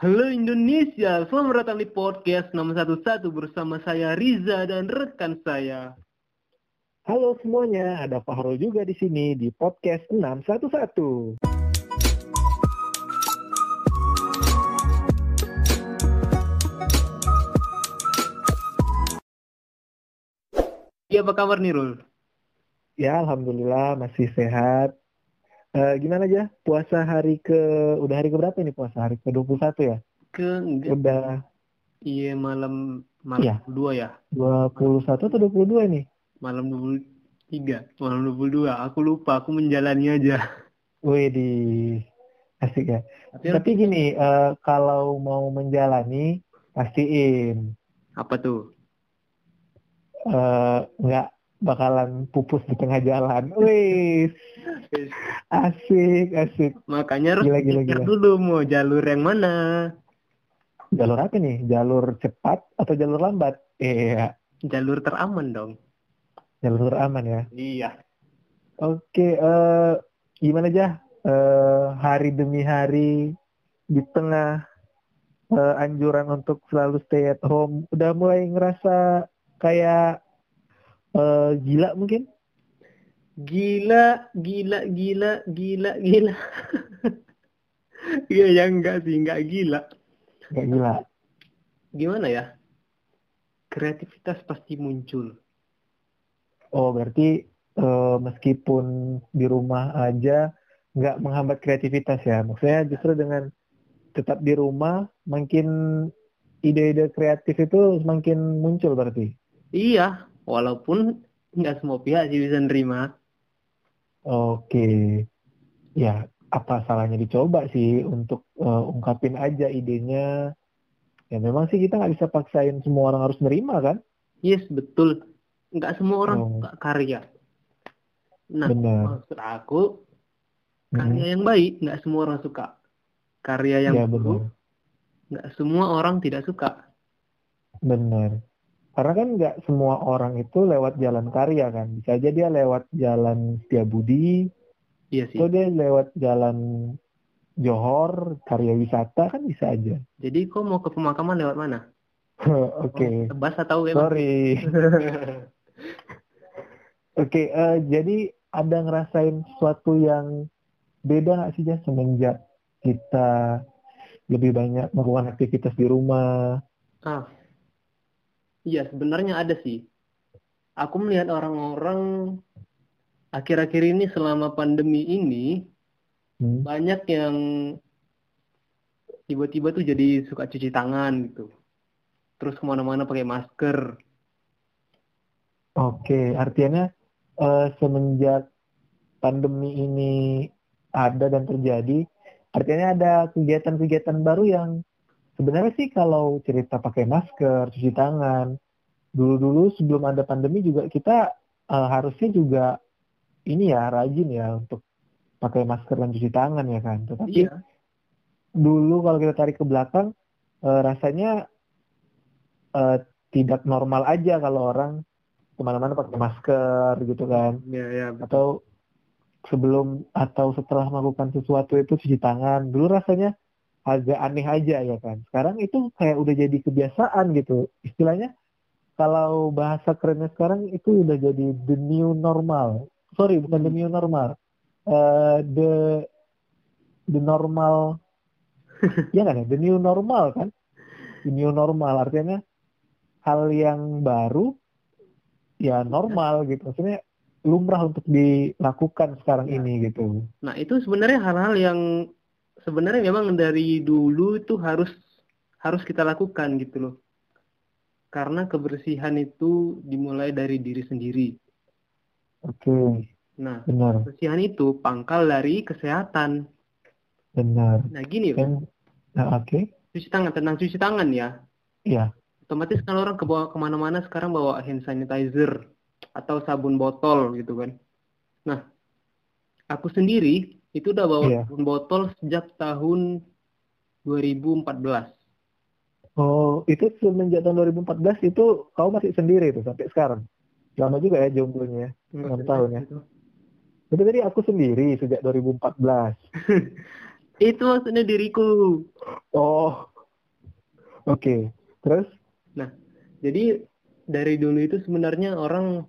Halo Indonesia, selamat datang di podcast nomor 11 bersama saya Riza dan rekan saya. Halo semuanya, ada Fahrul juga di sini di podcast 611. Iya apa kabar nih Rul? Ya, alhamdulillah masih sehat. Eh, gimana aja puasa hari ke udah hari ke berapa ini puasa hari ke 21 ya? Ke enggak, Udah iya malam malam Iya. 2 ya. 21 atau 22 nih? Malam 23, malam 22. Aku lupa, aku menjalani aja. Wih di asik ya. Tapi Tapi gini, eh, kalau mau menjalani pastiin apa tuh? eh, nggak bakalan pupus di tengah jalan. Wih, asik, asik. Makanya harus Gila, gila, gila. dulu mau jalur yang mana. Jalur apa nih? Jalur cepat atau jalur lambat? Iya, Jalur teraman dong. jalur aman ya. Iya. Oke, eh, gimana aja eh, hari demi hari di tengah eh, anjuran untuk selalu stay at home, udah mulai ngerasa kayak eh, gila mungkin? Gila, gila, gila, gila, gila. Iya, ya enggak sih, enggak gila. Nggak gila. Gimana ya? Kreativitas pasti muncul. Oh, berarti eh, meskipun di rumah aja nggak menghambat kreativitas ya. Maksudnya justru dengan tetap di rumah, makin ide-ide kreatif itu semakin muncul berarti. Iya, walaupun nggak semua pihak sih bisa nerima. Oke, ya apa salahnya dicoba sih untuk eh, ungkapin aja idenya. Ya memang sih kita nggak bisa paksain semua orang harus nerima kan? Yes, betul. Nggak semua orang Oh. suka karya. Nah, Benar. maksud aku, Mhm. karya yang baik nggak semua orang suka. Karya yang Ya buruk nggak semua orang tidak suka. benar. Karena kan nggak semua orang itu lewat jalan karya kan. Bisa aja dia lewat jalan Setiabudi, Iya sih. atau dia lewat jalan Johor, karya wisata kan bisa aja. Jadi kau mau ke pemakaman lewat mana? Oke, Tebas atau gimana? sorry. Oke, eh, jadi ada ngerasain sesuatu yang beda nggak sih Jas semenjak kita lebih banyak melakukan aktivitas di rumah? Ah, iya sebenarnya ada sih. Aku melihat orang-orang akhir-akhir ini selama pandemi ini Hmm, banyak yang tiba-tiba tuh jadi suka cuci tangan gitu. Terus ke mana-mana pakai masker. Oke, artinya eh, semenjak pandemi ini ada dan terjadi, artinya ada kegiatan-kegiatan baru yang sebenarnya sih kalau cerita pakai masker, cuci tangan, dulu-dulu sebelum ada pandemi juga kita eh, harusnya juga ini ya rajin ya untuk pakai masker dan cuci tangan ya kan. Tetapi Iya, dulu kalau kita tarik ke belakang eh, rasanya eh, tidak normal aja kalau orang ke mana-mana pakai masker gitu kan iya, iya, betul. atau sebelum atau setelah melakukan sesuatu itu cuci tangan dulu rasanya agak aneh aja ya kan. Sekarang itu kayak udah jadi kebiasaan gitu. Istilahnya kalau bahasa kerennya sekarang itu udah jadi the new normal. Sorry bukan the new normal. Eh, the the normal. Ya kan ya the new normal kan? The new normal artinya hal yang baru ya normal gitu. Maksudnya lumrah untuk dilakukan sekarang Ya. ini gitu. Nah, itu sebenarnya hal-hal yang sebenarnya memang dari dulu itu harus harus kita lakukan gitu loh. Karena kebersihan itu dimulai dari diri sendiri. oke Nah, benar kebersihan itu pangkal dari kesehatan. benar Nah, gini loh, nah, oke cuci tangan, tentang cuci tangan ya. Iya. Otomatis kalau orang ke ke mana-mana sekarang bawa hand sanitizer atau sabun botol gitu kan. Nah, aku sendiri itu udah bawa sabun botol sejak tahun 2014. oh itu semenjak tahun 2014 itu kau masih sendiri tuh sampai sekarang lama juga ya jomblonya Enam tahun ya? Tapi tadi aku sendiri sejak 2014. Itu maksudnya diriku. Oh, Oke, terus? Jadi dari dulu itu sebenarnya orang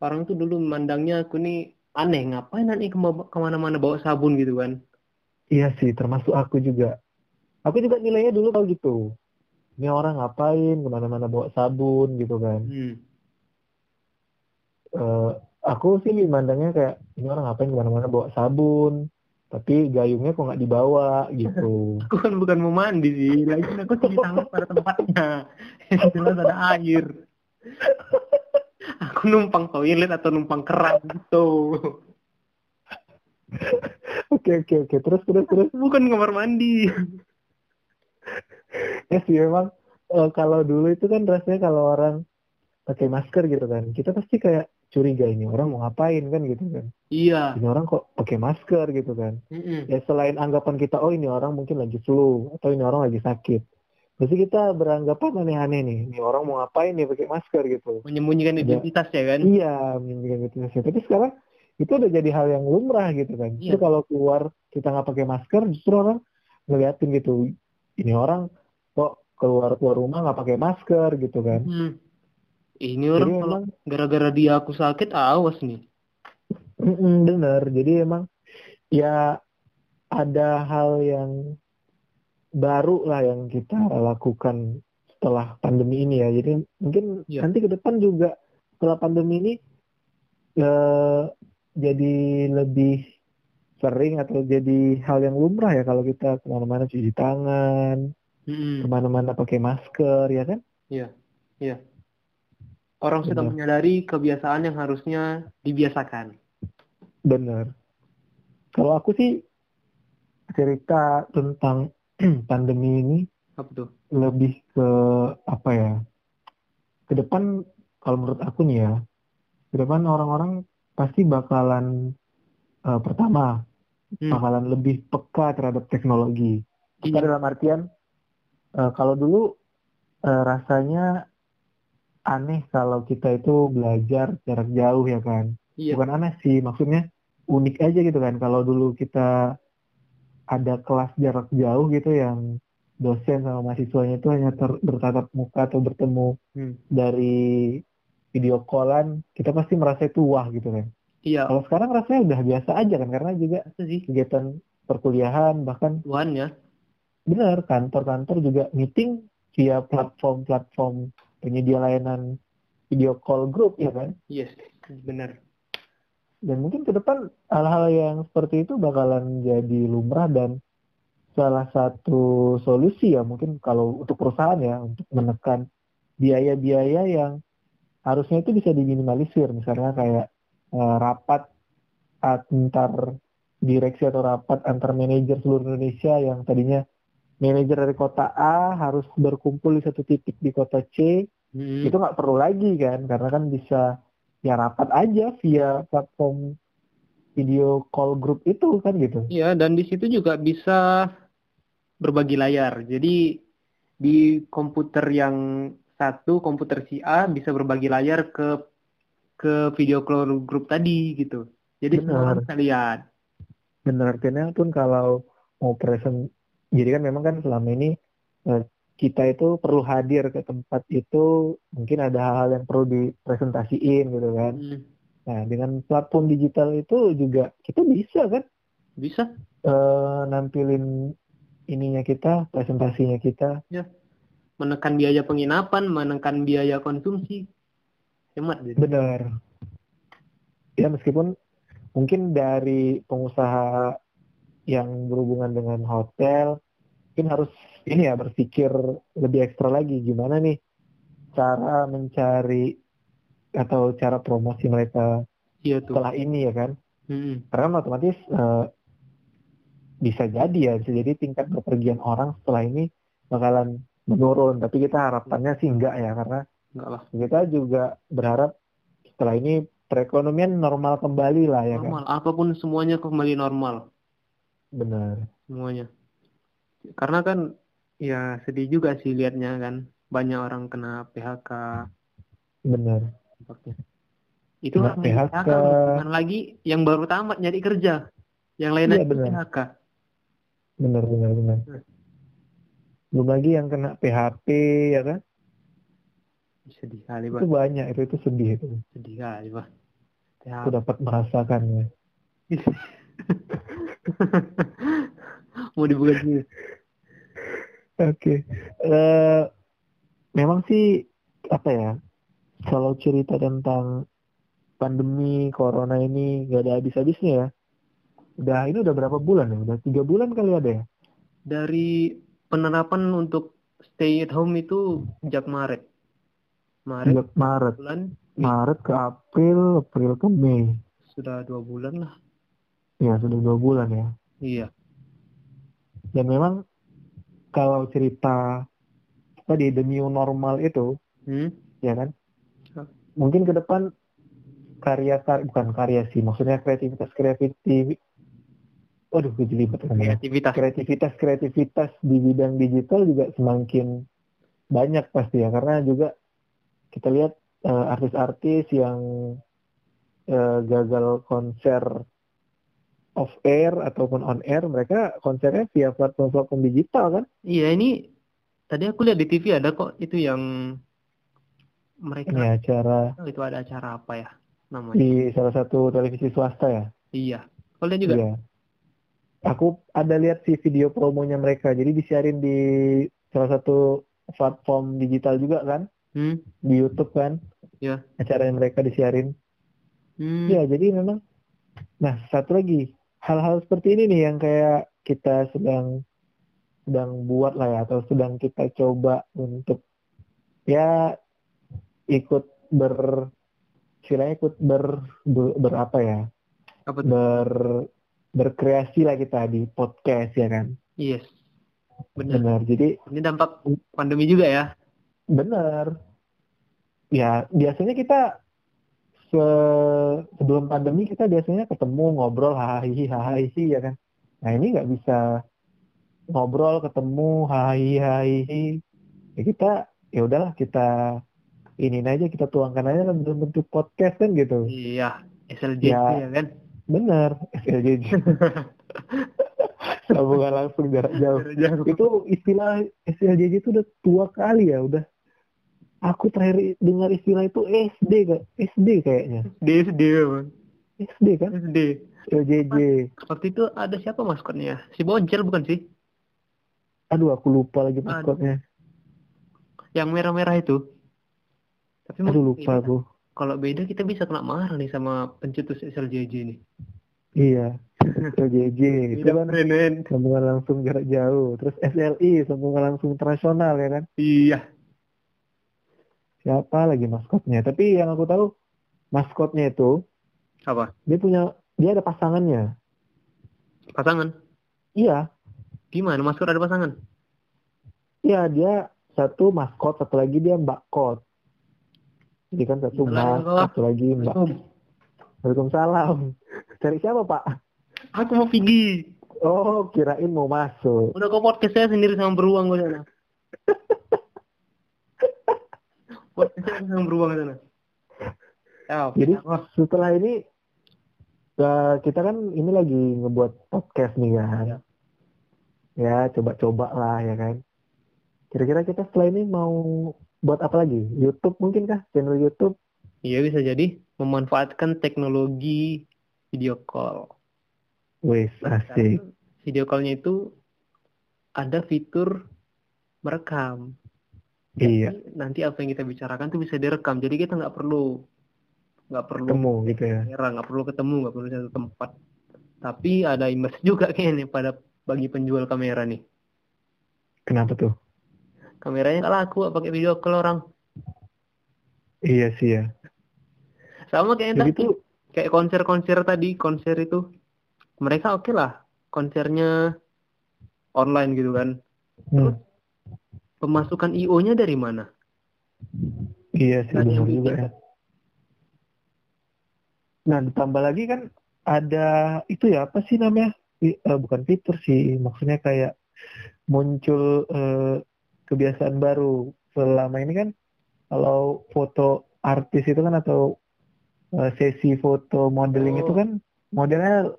orang tuh dulu memandangnya aku nih aneh ngapain nanti kema- ke mana-mana bawa sabun gitu kan. Iya sih, termasuk aku juga. Aku juga nilainya dulu kalau gitu. Ini orang ngapain ke mana-mana bawa sabun gitu kan. Hmm. Eh, aku sih mandangnya kayak ini orang ngapain ke mana-mana bawa sabun. Tapi gayungnya kok nggak dibawa gitu. Aku kan bukan mau mandi sih, lagi aku cuci tangan pada tempatnya. Jelas ada air. Aku numpang toilet atau numpang keran gitu. Oke oke oke, terus terus terus. Bukan kamar mandi. Ya sih memang eh, kalau dulu itu kan rasanya kalau orang pakai masker gitu kan, kita pasti kayak curiga ini orang mau ngapain kan gitu kan. Iya. Ini orang kok pakai masker gitu kan. Ya selain anggapan kita oh ini orang mungkin lagi flu atau ini orang lagi sakit Pasti kita beranggapan aneh-aneh nih ini orang mau ngapain nih pakai masker gitu Menyembunyikan Iya. identitas ya kan? iya menyembunyikan identitasnya tapi sekarang itu udah jadi hal yang lumrah gitu kan Iya. Justru kalau keluar kita nggak pakai masker justru orang ngeliatin gitu ini orang kok keluar keluar rumah nggak pakai masker gitu kan Hmm. Ini jadi orang kalau emang gara-gara dia aku sakit, awas nih. bener jadi emang ya ada hal yang baru lah yang kita lakukan setelah pandemi ini ya. Jadi mungkin Iya. nanti ke depan juga setelah pandemi ini eh, jadi lebih sering atau jadi hal yang lumrah ya kalau kita ke mana-mana cuci tangan, Mm-mm. ke mana-mana pakai masker ya kan? Orang sudah Benar. menyadari kebiasaan yang harusnya dibiasakan. Bener. Kalau aku sih cerita tentang pandemi ini Apa tuh? lebih ke apa ya? Ke depan kalau menurut aku nih ya, ke depan orang-orang pasti bakalan eh, pertama Hmm. bakalan lebih peka terhadap teknologi. Peka Iya. dalam artian eh, kalau dulu eh, rasanya aneh kalau kita itu belajar jarak jauh ya kan. Iya. Bukan aneh sih, maksudnya unik aja gitu kan. Kalau dulu kita ada kelas jarak jauh gitu yang dosen sama mahasiswanya itu hanya ter- bertatap muka atau bertemu Hmm. dari video callan, kita pasti merasa itu wah gitu kan. Iya. Kalau sekarang rasanya udah biasa aja kan, karena juga sih kegiatan perkuliahan, bahkan Tuhan ya. benar kantor-kantor juga meeting via platform-platform penyedia layanan video call group ya kan. Yes, benar. Dan mungkin ke depan hal-hal yang seperti itu bakalan jadi lumrah dan salah satu solusi ya mungkin kalau untuk perusahaan ya untuk menekan biaya-biaya yang harusnya itu bisa diminimalisir misalnya kayak eh, rapat antar direksi atau rapat antar manajer seluruh Indonesia yang tadinya manajer dari kota A harus berkumpul di satu titik di kota C Hmm. itu nggak perlu lagi kan karena kan bisa ya rapat aja via platform video call group itu kan gitu Iya, dan di situ juga bisa berbagi layar. Jadi di komputer yang satu, komputer si A bisa berbagi layar ke ke video call group tadi gitu. Jadi semua bisa lihat. benar artinya pun kalau mau present jadi kan memang kan selama ini eh, kita itu perlu hadir ke tempat itu mungkin ada hal-hal yang perlu dipresentasiin gitu kan Hmm, nah dengan platform digital itu juga kita bisa kan bisa. eh, nampilin ininya kita presentasinya kita Menekan biaya penginapan, menekan biaya konsumsi. Hemat jadi. Benar. Ya meskipun mungkin dari pengusaha yang berhubungan dengan hotel mungkin harus ini ya berpikir lebih ekstra lagi gimana nih cara mencari atau cara promosi mereka Iya tuh. setelah ini ya kan. Hmm, Karena kan otomatis eh, bisa jadi ya bisa jadi tingkat bepergian orang setelah ini bakalan menurun tapi kita harapannya sih enggak ya karena enggak lah. kita juga berharap setelah ini perekonomian normal kembali lah ya kan Normal. Apa pun semuanya kembali normal. benar semuanya. Karena kan ya sedih juga sih liatnya kan. Banyak orang kena PHK benar. Itu Kena yang PHK. bukan lagi yang baru tamat nyari kerja. Yang lainnya Iya, itu benar. PHK. benar benar benar. Belum lagi yang kena PHP ya kan? Sedih kali itu pak banyak itu itu sedih itu. Sedih kali pak. Aku dapat merasakannya mau dibuka sini oke. Eh, memang sih apa ya kalau cerita tentang pandemi corona ini gak ada habis-habisnya ya. Udah ini udah berapa bulan ya? Udah tiga bulan kali ada ya? Dari penerapan untuk stay at home itu sejak Maret. Maret Sejak Maret. bulan. Maret ke April April ke Mei. Sudah dua bulan lah. Ya sudah dua bulan ya. Iya. Dan memang kalau cerita tadi the new normal itu hmm? ya kan mungkin ke depan karya kar bukan karya sih maksudnya kreativitas kreatif waduh gue jelibat ngomongnya. kreativitas kreativitas kreativitas di bidang digital juga semakin banyak pasti ya karena juga kita lihat eh, artis-artis yang eh, gagal konser off air ataupun on air mereka konsernya via platform-platform digital kan iya ini tadi aku lihat di TV ada kok itu yang mereka ini acara itu ada acara apa ya namanya di salah satu televisi swasta ya iya kau lihat juga Iya. Aku ada lihat sih video promonya mereka. Jadi disiarin di salah satu platform digital juga kan, hmm? di YouTube kan. Iya. Acaranya mereka disiarin. Hmm. Iya, jadi memang. Nah, satu lagi hal-hal seperti ini nih yang kayak kita sedang sedang buat lah ya atau sedang kita coba untuk ya ikut ber istilahnya ikut ber, ber, ber apa ya? Apa tuh? Ber berkreasi lah kita di podcast ya kan? Yes benar. Benar. Jadi ini dampak pandemi juga ya? Benar. Ya biasanya kita se- sebelum pandemi kita biasanya ketemu ngobrol hahihi hahihi ya kan? Nah ini nggak bisa ngobrol ketemu hahihi hahihi ya kita ya udahlah kita ini aja kita tuangkan aja dalam bentuk podcast kan gitu. Iya SLJ Ya. ya kan? benar SLJJ sambungan langsung jarak jauh. Jauh. Itu istilah SLJJ itu udah tua kali ya udah aku terakhir dengar istilah itu SD kak. SD kayaknya. SD Bang. SD kan SD SLJJ waktu itu ada siapa maskotnya si Boncel bukan sih? Aduh aku lupa lagi maskotnya. Yang merah-merah itu. Tapi aduh lupa beda. aku. Kalau beda kita bisa kena marah nih sama pencetus SLJJ nih. Iya. SLJJ itu kan sambungan langsung jarak jauh. Terus SLI sambungan langsung internasional ya kan? Iya siapa lagi maskotnya. Tapi yang aku tahu maskotnya itu apa? dia punya dia ada pasangannya. Pasangan? Iya. Gimana? Maskot ada pasangan? Iya, dia satu maskot, satu lagi dia mbak kot. Jadi kan satu mbak, satu lagi mbak. Waalaikumsalam. Cari siapa, Pak? aku mau pergi Oh, kirain mau masuk. udah kok podcast saya sendiri sama beruang gue sana sama beruang ke sana ya, Jadi setelah ini eh, kita kan ini lagi ngebuat podcast nih kan. Ya. Ya, coba-coba lah ya kan. Kira-kira kita setelah ini mau buat apa lagi? YouTube mungkin kah? Channel YouTube? iya bisa jadi memanfaatkan teknologi video call Wis, asik. Video callnya itu ada fitur merekam Jadi, Iya. nanti apa yang kita bicarakan tuh bisa direkam jadi kita nggak perlu nggak perlu Ketemu gitu ya. kamera nggak perlu ketemu nggak perlu satu tempat tapi ada imbas juga kayaknya pada bagi penjual kamera nih Kenapa tuh? kameranya nggak laku pakai video call orang Iya sih ya. sama kayak yang Jadi tadi tuh kayak konser-konser tadi konser itu mereka oke lah konsernya online gitu kan hmm, pemasukan IO-nya dari mana iya sih ada benar juga ya. Nah, ditambah lagi kan ada itu ya apa sih namanya? I- eh, bukan fitur sih, maksudnya kayak muncul eh, kebiasaan baru. Selama ini kan kalau foto artis itu kan atau eh, sesi foto modeling Oh. itu kan modelnya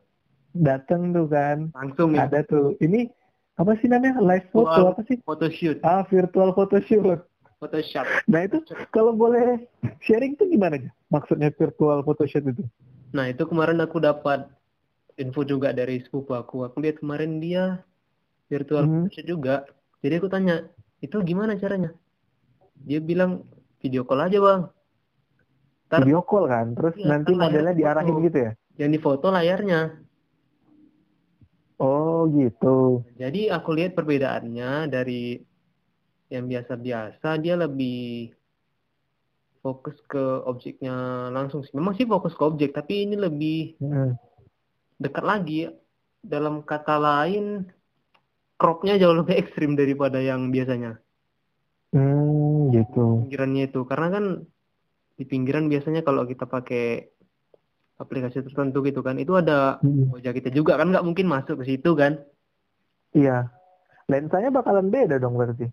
datang tuh kan, langsung ya ada tuh. Ini apa sih namanya live foto apa sih? Photoshoot, Ah virtual photoshoot. Photoshop. Nah itu kalau boleh sharing tuh gimana ya? Maksudnya virtual photoshoot itu? Nah itu kemarin aku dapat info juga dari sepupu aku. Aku lihat kemarin dia virtual Hmm. photoshoot juga. Jadi aku tanya, itu gimana caranya? Dia bilang video call aja bang. Ntar Video call kan, terus Iya, nanti modelnya diarahin foto. gitu ya? yang difoto layarnya. Oh gitu. Jadi aku lihat perbedaannya dari yang biasa-biasa dia lebih fokus ke objeknya langsung sih. Memang sih fokus ke objek, tapi ini lebih Hmm. dekat lagi. Dalam kata lain, cropnya jauh lebih ekstrim daripada yang biasanya. Hmm, gitu. Pinggirannya itu, karena kan di pinggiran biasanya kalau kita pakai aplikasi tertentu gitu kan, itu ada Hmm. wajah kita juga kan nggak mungkin masuk ke situ kan. Iya. Lensanya bakalan beda dong berarti.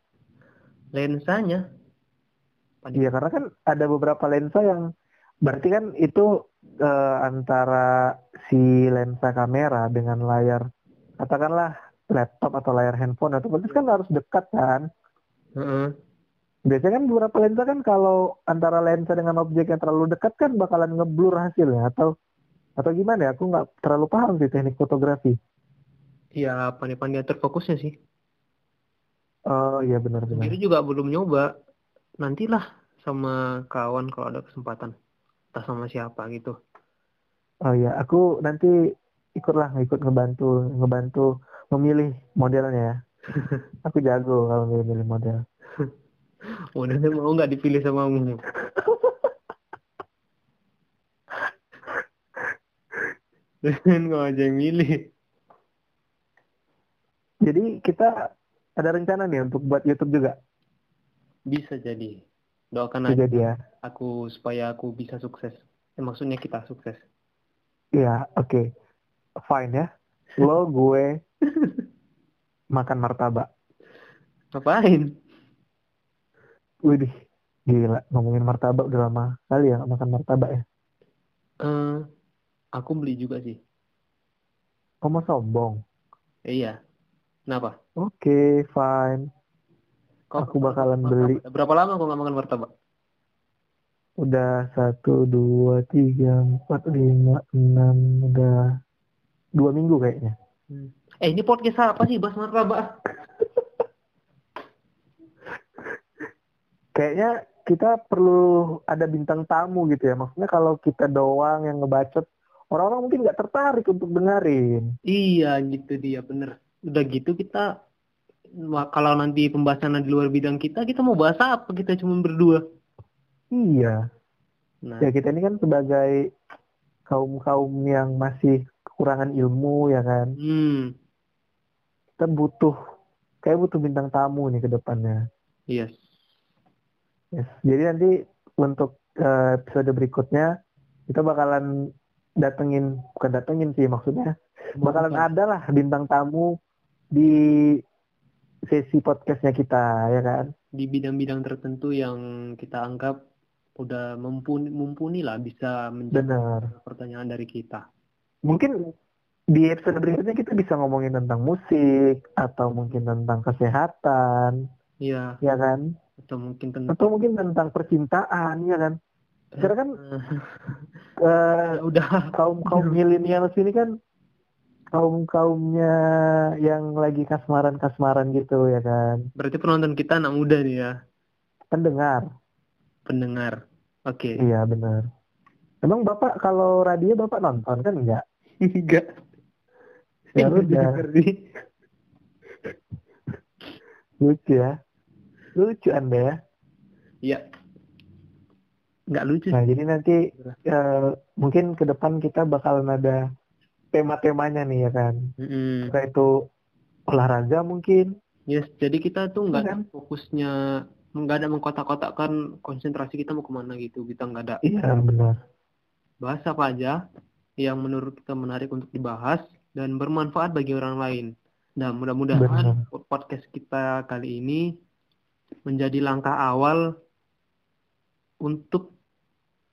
Lensanya, Iya, karena kan ada beberapa lensa yang berarti kan itu eh, antara si lensa kamera dengan layar katakanlah laptop atau layar handphone atau berarti kan harus dekat kan. Heeh. Biasanya kan beberapa lensa kan kalau antara lensa dengan objek yang terlalu dekat kan bakalan ngeblur hasilnya atau atau gimana ya? Aku nggak terlalu paham sih teknik fotografi. ya pandai-pandai atur fokusnya sih. Oh iya benar-benar. Sendiri juga belum nyoba. Nantilah sama kawan kalau ada kesempatan. Entah sama siapa gitu. Oh iya, aku nanti ikutlah ikut ngebantu ngebantu memilih modelnya ya. aku jago kalau milih-milih model. Modelnya mau nggak dipilih sama kamu? Dan nggak aja yang milih. Jadi kita ada rencana nih untuk buat YouTube juga. Bisa jadi. Doakan aja jadi ya. aku supaya aku bisa sukses. Eh, maksudnya kita sukses. Iya, oke. Fine ya. Lo gue makan martabak. Ngapain? Widih, gila ngomongin martabak udah lama kali ya makan martabak ya. Eh, aku beli juga sih. Kok mau sombong? Eh, iya. Kenapa? Oke, fine. Kau Aku bakalan beli. Berapa lama kau nggak makan martabak? Udah satu, dua, tiga, empat, lima, enam, udah dua minggu kayaknya. Eh, ini podcast apa sih? Bahas martabak. Kayaknya kita perlu ada bintang tamu gitu ya. Maksudnya kalau kita doang yang ngebacot, orang-orang mungkin nggak tertarik untuk dengerin. Iya, gitu dia, bener. Udah gitu kita, kalau nanti pembahasan di luar bidang kita, kita mau bahas apa? Kita cuma berdua. Iya. Nah, Ya kita ini kan sebagai kaum-kaum yang masih kekurangan ilmu ya kan. hmm, Kita butuh, kayak butuh bintang tamu nih ke depannya. yes. Yes. Jadi nanti untuk eh, episode berikutnya kita bakalan datengin, bukan datengin sih maksudnya, bakalan ada lah bintang tamu di sesi podcastnya kita ya kan. Di bidang-bidang tertentu yang kita anggap udah mumpuni, mumpuni lah bisa menjawab pertanyaan dari kita. Mungkin di episode berikutnya kita bisa ngomongin tentang musik atau mungkin tentang kesehatan, Iya, ya kan? Atau mungkin tentang Atau mungkin tentang percintaan, ya kan? Karena kan ya udah. kaum kaum milenial sini kan kaum kaumnya yang lagi kasmaran kasmaran gitu ya kan? Berarti penonton kita anak muda nih ya? Pendengar. Pendengar. Oke. Iya benar. Emang bapak kalau radio bapak nonton kan enggak? Enggak. Ya udah. lucu ya lucu anda ya Iya. Nggak lucu. nah jadi nanti eh, mungkin ke depan kita bakalan ada tema-temanya nih ya kan entah itu olahraga mungkin Yes, jadi kita tuh nggak Iya ada fokusnya, nggak ada mengkotak-kotakkan konsentrasi kita mau ke mana gitu. Kita nggak ada iya benar bahas apa aja yang menurut kita menarik untuk dibahas dan bermanfaat bagi orang lain. Nah, mudah-mudahan podcast kita kali ini menjadi langkah awal untuk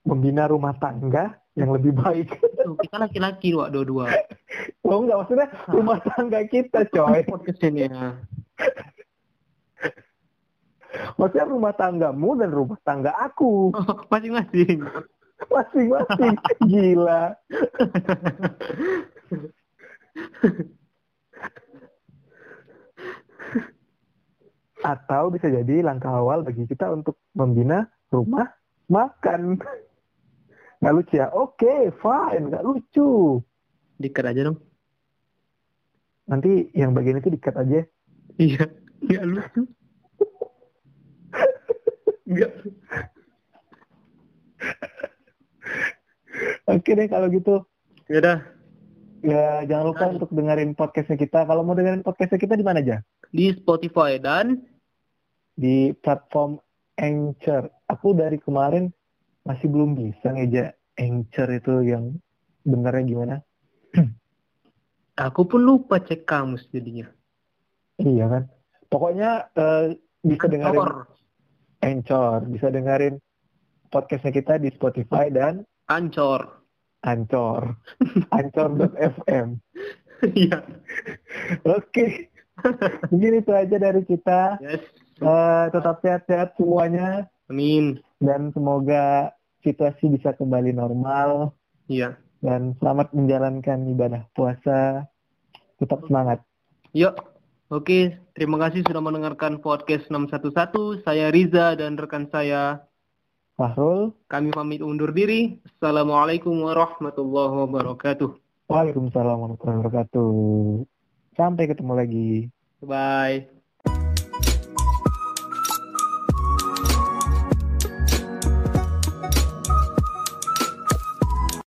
membina rumah tangga yang lebih baik. Tuh, kita laki-laki wak dua-dua. Oh enggak maksudnya rumah tangga kita coy. Podcast ini ya. Maksudnya rumah tanggamu dan rumah tangga aku. Oh, Masing-masing. Masing-masing. Gila. Atau bisa jadi langkah awal bagi kita untuk membina rumah makan. Nggak lucu ya? Oke, fine. Nggak lucu. Dikat aja dong. Nanti yang bagian itu dikat aja. Iya. Nggak lucu. Nggak. Oke deh kalau gitu. Ya udah. Ya jangan lupa Nah. untuk dengerin podcastnya kita. Kalau mau dengerin podcastnya kita di mana aja? Di Spotify dan Di platform Anchor. Aku dari kemarin masih belum bisa ngeja Anchor itu yang benernya gimana. aku pun lupa cek kamus jadinya. Iya kan. Pokoknya eh, bisa dengerin Or. Anchor, bisa dengerin podcastnya kita di Spotify dan Ancor. Anchor. Anchor.fm. Iya. Oke. Mungkin itu aja dari kita. Yes. Eh, tetap sehat-sehat semuanya Amin. dan semoga situasi bisa kembali normal Iya. dan selamat menjalankan ibadah puasa. Tetap semangat. Yuk. Oke, terima kasih sudah mendengarkan podcast 611. Saya Riza dan rekan saya. Fahrul, Kami pamit undur diri. Assalamualaikum warahmatullahi wabarakatuh. Waalaikumsalam warahmatullahi wabarakatuh. Sampai ketemu lagi. Bye.